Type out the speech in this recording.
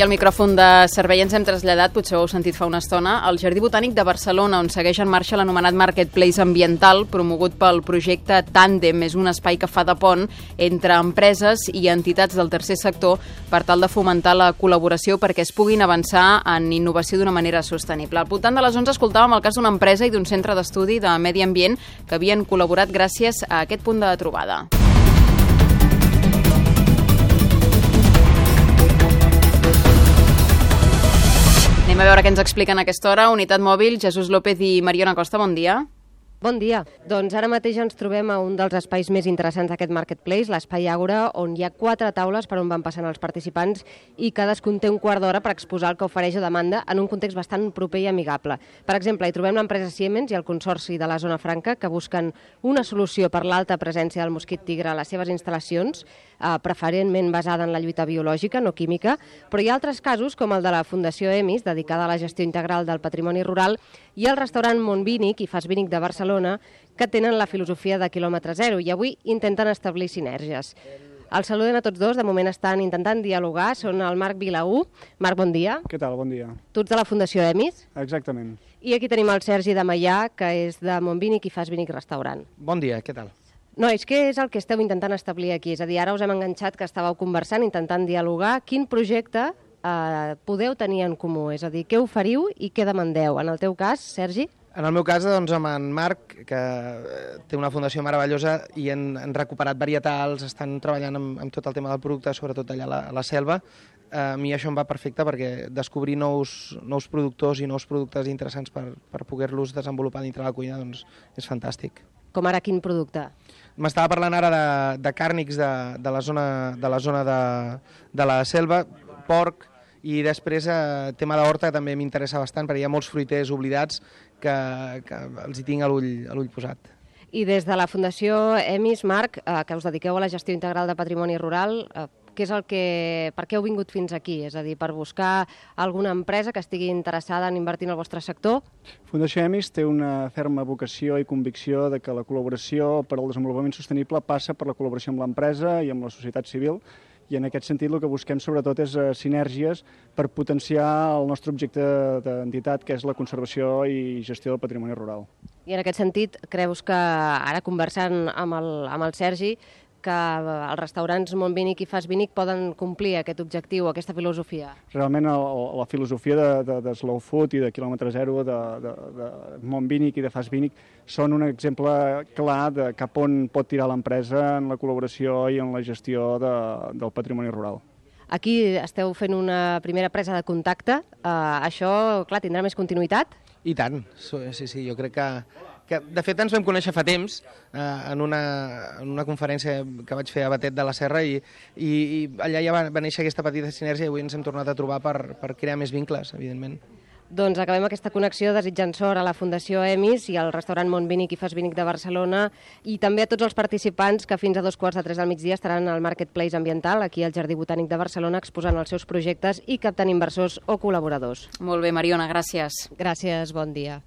al micròfon de servei ens hem traslladat, potser ho heu sentit fa una estona, al Jardí Botànic de Barcelona, on segueix en marxa l'anomenat Marketplace Ambiental, promogut pel projecte Tandem. És un espai que fa de pont entre empreses i entitats del tercer sector per tal de fomentar la col·laboració perquè es puguin avançar en innovació d'una manera sostenible. Al voltant de les 11 escoltàvem el cas d'una empresa i d'un centre d'estudi de medi ambient que havien col·laborat gràcies a aquest punt de trobada. A veure què ens expliquen a aquesta hora. Unitat Mòbil, Jesús López i Mariona Costa, bon dia. Bon dia. Doncs ara mateix ens trobem a un dels espais més interessants d'aquest Marketplace, l'Espai Àgora, on hi ha quatre taules per on van passant els participants i cadascun té un quart d'hora per exposar el que ofereix a demanda en un context bastant proper i amigable. Per exemple, hi trobem l'empresa Siemens i el Consorci de la Zona Franca que busquen una solució per l'alta presència del mosquit tigre a les seves instal·lacions, eh, preferentment basada en la lluita biològica, no química, però hi ha altres casos, com el de la Fundació EMIS, dedicada a la gestió integral del patrimoni rural, i el restaurant Montvínic i Fasvínic de Barcelona, que tenen la filosofia de quilòmetre zero i avui intenten establir sinergies. Els saludem a tots dos, de moment estan intentant dialogar, són el Marc Vilaú. Marc, bon dia. Què tal? Bon dia. Tu ets de la Fundació EMIS. Exactament. I aquí tenim el Sergi de Maià, que és de Montvínic i Fasvínic Restaurant. Bon dia, què tal? Nois, què és el que esteu intentant establir aquí? És a dir, ara us hem enganxat que estàveu conversant, intentant dialogar. Quin projecte eh, podeu tenir en comú? És a dir, què oferiu i què demandeu? En el teu cas, Sergi? En el meu cas, doncs, amb en Marc, que eh, té una fundació meravellosa i han, han recuperat varietals, estan treballant amb, amb tot el tema del producte, sobretot allà a la, a la selva, eh, a mi això em va perfecte perquè descobrir nous, nous productors i nous productes interessants per, per poder-los desenvolupar dintre la cuina doncs, és fantàstic. Com ara quin producte? M'estava parlant ara de, de càrnics de, de la zona, de, la zona de, de la selva, porc, i després eh, tema d'horta també m'interessa bastant perquè hi ha molts fruiters oblidats que, que els hi tinc a l'ull posat. I des de la Fundació EMIS, Marc, eh, que us dediqueu a la gestió integral de patrimoni rural, eh, què és el que, per què heu vingut fins aquí? És a dir, per buscar alguna empresa que estigui interessada en invertir en el vostre sector? Fundació EMIS té una ferma vocació i convicció de que la col·laboració per al desenvolupament sostenible passa per la col·laboració amb l'empresa i amb la societat civil i en aquest sentit el que busquem sobretot és uh, sinergies per potenciar el nostre objecte d'entitat, que és la conservació i gestió del patrimoni rural. I en aquest sentit, creus que ara conversant amb el, amb el Sergi, que els restaurants Montvínic i Fasvínic poden complir aquest objectiu, aquesta filosofia? Realment el, la filosofia de, de, de Slow Food i de quilòmetre zero, de, de, de Montvínic i de Fasvínic, són un exemple clar de cap on pot tirar l'empresa en la col·laboració i en la gestió de, del patrimoni rural. Aquí esteu fent una primera presa de contacte. Uh, això, clar, tindrà més continuïtat? I tant, sí, sí, jo crec que que de fet ens vam conèixer fa temps eh, en, una, en una conferència que vaig fer a Batet de la Serra i, i, i allà ja va, va néixer aquesta petita sinergia i avui ens hem tornat a trobar per, per crear més vincles, evidentment. Doncs acabem aquesta connexió desitjant sort a la Fundació EMIS i al restaurant Montvínic i Fasvínic de Barcelona i també a tots els participants que fins a dos quarts de tres del migdia estaran al Marketplace Ambiental aquí al Jardí Botànic de Barcelona exposant els seus projectes i captant inversors o col·laboradors. Molt bé, Mariona, gràcies. Gràcies, bon dia.